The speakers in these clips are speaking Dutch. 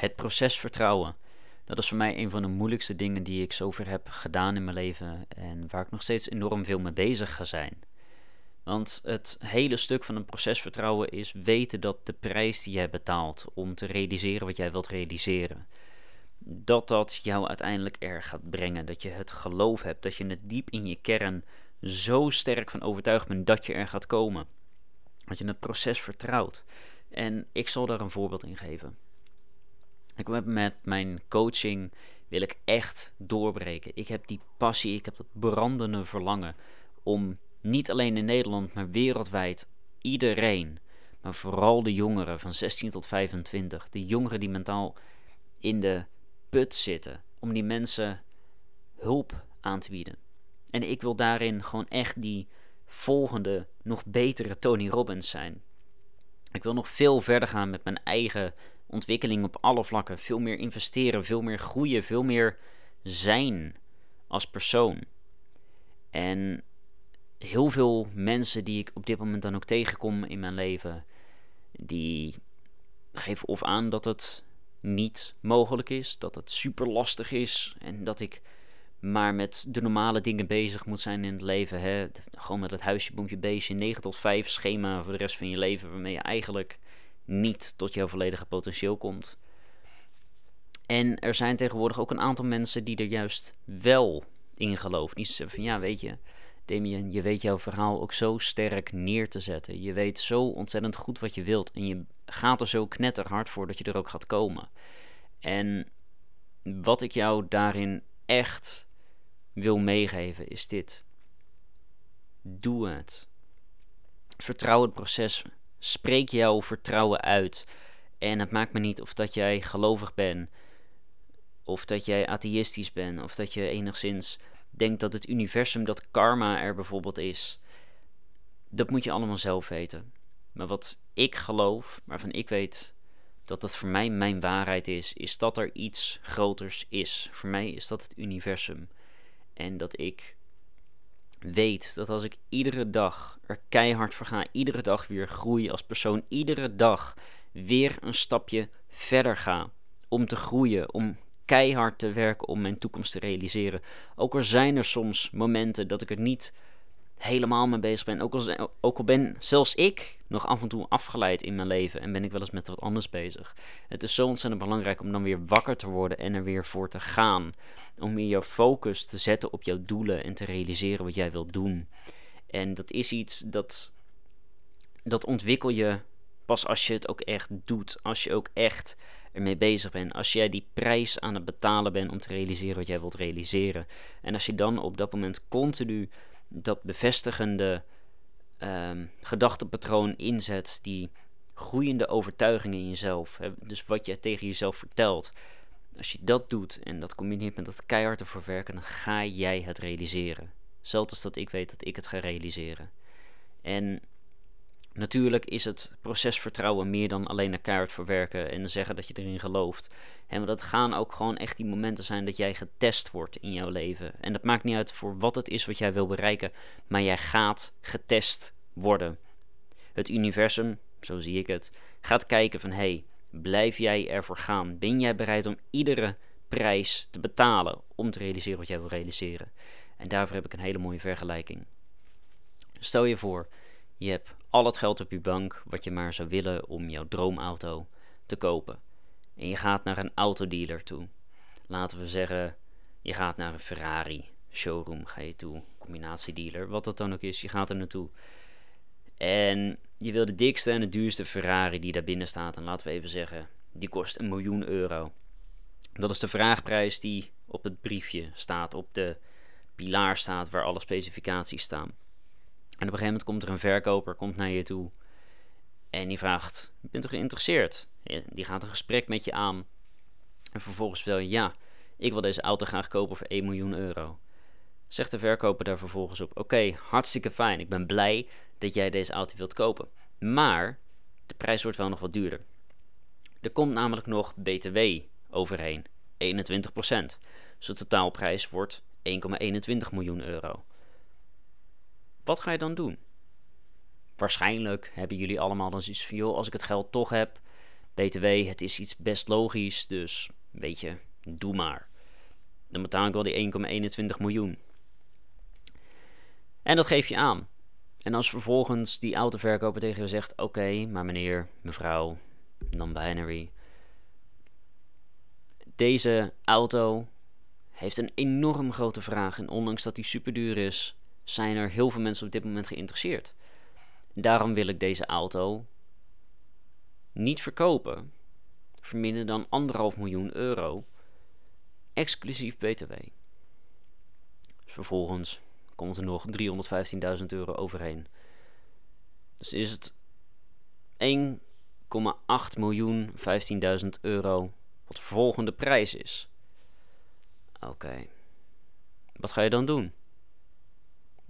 het proces vertrouwen. Dat is voor mij een van de moeilijkste dingen die ik zover heb gedaan in mijn leven en waar ik nog steeds enorm veel mee bezig ga zijn. Want het hele stuk van een proces vertrouwen is weten dat de prijs die jij betaalt om te realiseren wat jij wilt realiseren, dat dat jou uiteindelijk er gaat brengen. Dat je het geloof hebt, dat je het diep in je kern zo sterk van overtuigd bent dat je er gaat komen. Dat je het proces vertrouwt. En ik zal daar een voorbeeld in geven. Ik met mijn coaching wil ik echt doorbreken. Ik heb die passie, ik heb dat brandende verlangen om niet alleen in Nederland, maar wereldwijd iedereen, maar vooral de jongeren van 16 tot 25, de jongeren die mentaal in de put zitten, om die mensen hulp aan te bieden. En ik wil daarin gewoon echt die volgende, nog betere Tony Robbins zijn. Ik wil nog veel verder gaan met mijn eigen ontwikkeling op alle vlakken. Veel meer investeren, veel meer groeien, veel meer zijn als persoon. En heel veel mensen die ik op dit moment dan ook tegenkom in mijn leven, die geven of aan dat het niet mogelijk is, dat het super lastig is en dat ik maar met de normale dingen bezig moet zijn in het leven. Hè? Gewoon met het huisje, boompje, beestje, 9 tot 5 schema voor de rest van je leven, waarmee je eigenlijk niet tot jouw volledige potentieel komt. En er zijn tegenwoordig ook een aantal mensen die er juist wel in geloven. Die zeggen van ja, weet je, Damien, je weet jouw verhaal ook zo sterk neer te zetten. Je weet zo ontzettend goed wat je wilt. En je gaat er zo knetterhard voor dat je er ook gaat komen. En wat ik jou daarin echt wil meegeven is dit. Doe het. Vertrouw het proces. Spreek jouw vertrouwen uit. En het maakt me niet of dat jij gelovig bent, of dat jij atheïstisch bent, of dat je enigszins denkt dat het universum, dat karma er bijvoorbeeld is. Dat moet je allemaal zelf weten. Maar wat ik geloof, waarvan ik weet dat dat voor mij mijn waarheid is, is dat er iets groters is. Voor mij is dat het universum. En dat ik weet dat als ik iedere dag er keihard voor ga, iedere dag weer groei als persoon, iedere dag weer een stapje verder ga om te groeien, om keihard te werken om mijn toekomst te realiseren. Ook al zijn er soms momenten dat ik er niet helemaal mee bezig ben. Ook al, ben zelfs ik nog af en toe afgeleid in mijn leven en ben ik wel eens met wat anders bezig. Het is zo ontzettend belangrijk om dan weer wakker te worden en er weer voor te gaan. Om weer jouw focus te zetten op jouw doelen en te realiseren wat jij wilt doen. En dat is iets dat, dat ontwikkel je pas als je het ook echt doet. Als je ook echt ermee bezig bent. Als jij die prijs aan het betalen bent om te realiseren wat jij wilt realiseren. En als je dan op dat moment continu dat bevestigende um, gedachtepatroon inzet, die groeiende overtuiging in jezelf, dus wat je tegen jezelf vertelt. Als je dat doet en dat combineert met dat keihard ervoor werken, dan ga jij het realiseren. Zelfs als dat ik weet dat ik het ga realiseren. En Natuurlijk is het proces vertrouwen meer dan alleen naar keihard verwerken en zeggen dat je erin gelooft. En dat gaan ook gewoon echt die momenten zijn dat jij getest wordt in jouw leven. En dat maakt niet uit voor wat het is wat jij wil bereiken, maar jij gaat getest worden. Het universum, zo zie ik het, gaat kijken van hé, hey, blijf jij ervoor gaan? Ben jij bereid om iedere prijs te betalen om te realiseren wat jij wil realiseren? En daarvoor heb ik een hele mooie vergelijking. Stel je voor, je hebt al het geld op je bank wat je maar zou willen om jouw droomauto te kopen. En je gaat naar een autodealer toe. Laten we zeggen, je gaat naar een Ferrari showroom ga je toe, combinatiedealer, wat dat dan ook is, je gaat er naartoe. En je wil de dikste en de duurste Ferrari die daar binnen staat. En laten we even zeggen, die kost een miljoen euro. Dat is de vraagprijs die op het briefje staat, op de pilaar staat waar alle specificaties staan. En op een gegeven moment komt er een verkoper komt naar je toe. En die vraagt: Bent u geïnteresseerd? Die gaat een gesprek met je aan. En vervolgens vertel je: Ja, ik wil deze auto graag kopen voor 1 miljoen euro. Zegt de verkoper daar vervolgens op: Oké, hartstikke fijn. Ik ben blij dat jij deze auto wilt kopen. Maar de prijs wordt wel nog wat duurder. Er komt namelijk nog BTW overheen, 21%. Dus de totaalprijs wordt 1,21 miljoen euro. Wat ga je dan doen? Waarschijnlijk hebben jullie allemaal dan zoiets van, joh, als ik het geld toch heb, BTW, het is iets best logisch, dus weet je, doe maar. Dan betaal ik wel die 1,21 miljoen. En dat geef je aan. En als vervolgens die autoverkoper tegen je zegt: Oké, maar meneer, mevrouw, non-binary. Deze auto heeft een enorm grote vraag. En ondanks dat die super duur is, zijn er heel veel mensen op dit moment geïnteresseerd. Daarom wil ik deze auto niet verkopen voor minder dan anderhalf miljoen euro, exclusief BTW. vervolgens komt er nog 315.000 euro overheen. Dus is het 1,8 miljoen 15.000 euro wat de volgende prijs is. Oké. Wat ga je dan doen?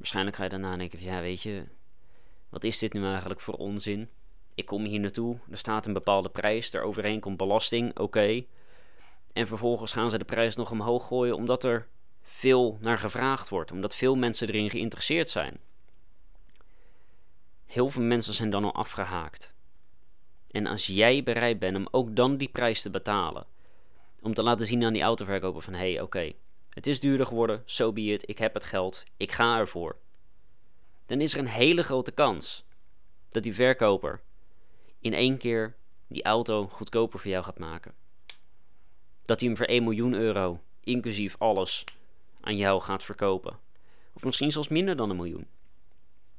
Waarschijnlijk ga je daarna denken: ja, weet je, wat is dit nu eigenlijk voor onzin? Ik kom hier naartoe, er staat een bepaalde prijs, daaroverheen komt belasting, oké. En vervolgens gaan ze de prijs nog omhoog gooien omdat er veel naar gevraagd wordt, omdat veel mensen erin geïnteresseerd zijn. Heel veel mensen zijn dan al afgehaakt. En als jij bereid bent om ook dan die prijs te betalen, om te laten zien aan die autoverkoper van hé, hey, oké, het is duurder geworden, so be ik heb het geld, ik ga ervoor. Dan is er een hele grote kans dat die verkoper in één keer die auto goedkoper voor jou gaat maken. Dat hij hem voor 1 miljoen euro, inclusief alles, aan jou gaat verkopen. Of misschien zelfs minder dan een miljoen.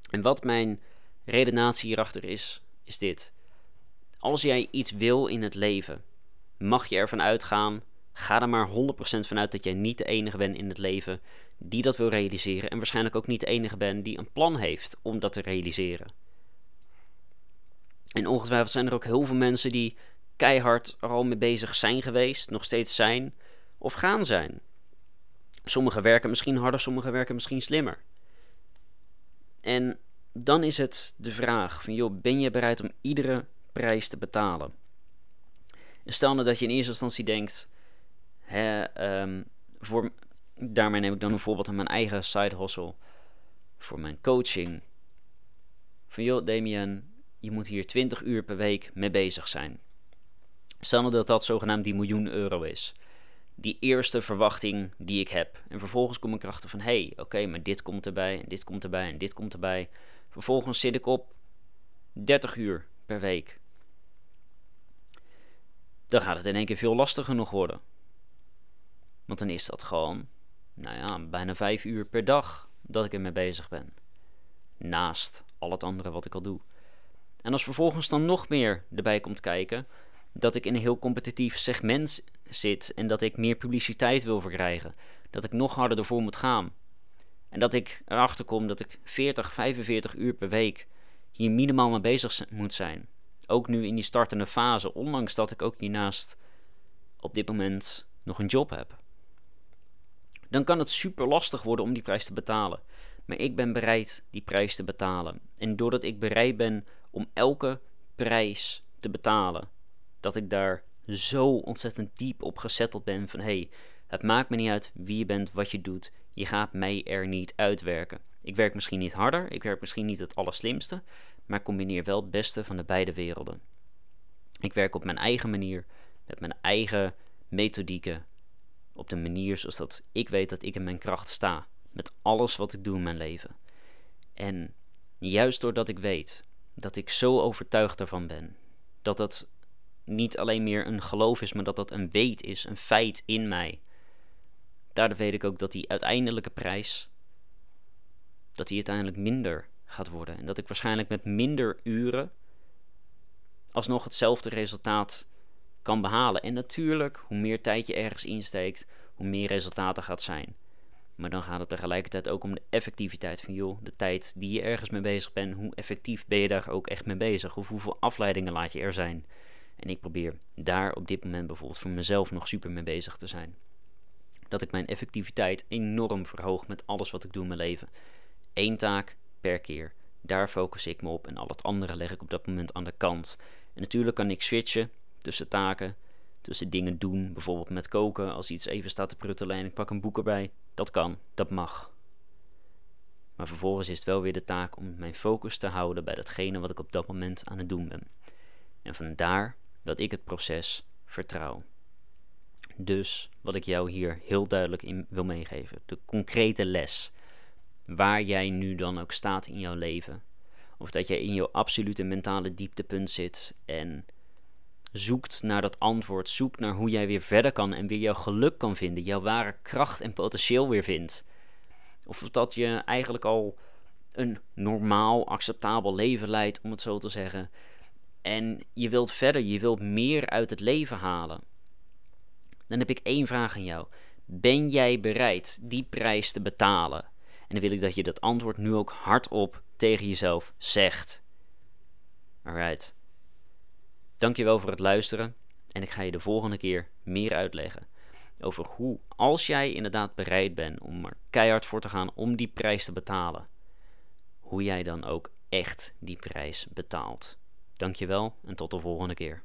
En wat mijn redenatie hierachter is, is dit. Als jij iets wil in het leven, mag je ervan uitgaan, ga er maar 100% vanuit dat jij niet de enige bent in het leven die dat wil realiseren. En waarschijnlijk ook niet de enige bent die een plan heeft om dat te realiseren. En ongetwijfeld zijn er ook heel veel mensen die keihard er al mee bezig zijn geweest, nog steeds zijn of gaan zijn. Sommigen werken misschien harder, sommigen werken misschien slimmer. En dan is het de vraag van, joh, ben je bereid om iedere prijs te betalen? En stel nou dat je in eerste instantie denkt, um, voor, daarmee neem ik dan een voorbeeld aan mijn eigen side hustle, voor mijn coaching. Van joh, Damien, je moet hier 20 uur per week mee bezig zijn. Stel nou dat dat zogenaamd die miljoen euro is. Die eerste verwachting die ik heb. En vervolgens kom ik erachter van, hé, hey, oké, maar dit komt erbij, en dit komt erbij, en dit komt erbij. Vervolgens zit ik op 30 uur per week. Dan gaat het in één keer veel lastiger nog worden. Want dan is dat gewoon, nou ja, bijna 5 uur per dag dat ik ermee bezig ben. Naast al het andere wat ik al doe. En als vervolgens dan nog meer erbij komt kijken dat ik in een heel competitief segment zit en dat ik meer publiciteit wil verkrijgen, dat ik nog harder ervoor moet gaan. En dat ik erachter kom dat ik 40, 45 uur per week hier minimaal mee bezig moet zijn. Ook nu in die startende fase, ondanks dat ik ook hiernaast op dit moment nog een job heb. Dan kan het super lastig worden om die prijs te betalen. Maar ik ben bereid die prijs te betalen. En doordat ik bereid ben om elke prijs te betalen. Dat ik daar zo ontzettend diep op gezetteld ben van hé, hey, het maakt me niet uit wie je bent, wat je doet. Je gaat mij er niet uitwerken. Ik werk misschien niet harder, ik werk misschien niet het allerslimste, maar combineer wel het beste van de beide werelden. Ik werk op mijn eigen manier, met mijn eigen methodieken, op de manier zoals dat ik weet dat ik in mijn kracht sta, met alles wat ik doe in mijn leven. En juist doordat ik weet dat ik zo overtuigd ervan ben. Dat dat niet alleen meer een geloof is, maar dat dat een weet is, een feit in mij. Daardoor weet ik ook dat die uiteindelijke prijs, dat die uiteindelijk minder gaat worden. En dat ik waarschijnlijk met minder uren alsnog hetzelfde resultaat kan behalen. En natuurlijk, hoe meer tijd je ergens insteekt, hoe meer resultaten gaat zijn. Maar dan gaat het tegelijkertijd ook om de effectiviteit van joh, de tijd die je ergens mee bezig bent, hoe effectief ben je daar ook echt mee bezig? Of hoeveel afleidingen laat je er zijn? En ik probeer daar op dit moment bijvoorbeeld voor mezelf nog super mee bezig te zijn. Dat ik mijn effectiviteit enorm verhoog met alles wat ik doe in mijn leven. Eén taak per keer. Daar focus ik me op en al het andere leg ik op dat moment aan de kant. En natuurlijk kan ik switchen tussen taken, tussen dingen doen, bijvoorbeeld met koken. Als iets even staat te pruttelen en ik pak een boek erbij, dat kan, dat mag. Maar vervolgens is het wel weer de taak om mijn focus te houden bij datgene wat ik op dat moment aan het doen ben. En vandaar dat ik het proces vertrouw. Dus wat ik jou hier heel duidelijk in wil meegeven, de concrete les, waar jij nu dan ook staat in jouw leven, of dat jij in jouw absolute mentale dieptepunt zit en zoekt naar dat antwoord, zoekt naar hoe jij weer verder kan en weer jouw geluk kan vinden, jouw ware kracht en potentieel weer vindt. Of dat je eigenlijk al een normaal, acceptabel leven leidt, om het zo te zeggen. En je wilt verder, je wilt meer uit het leven halen. Dan heb ik één vraag aan jou. Ben jij bereid die prijs te betalen? En dan wil ik dat je dat antwoord nu ook hardop tegen jezelf zegt. Alright. Dankjewel voor het luisteren. En ik ga je de volgende keer meer uitleggen over hoe, als jij inderdaad bereid bent om er keihard voor te gaan om die prijs te betalen, hoe jij dan ook echt die prijs betaalt. Dankjewel en tot de volgende keer.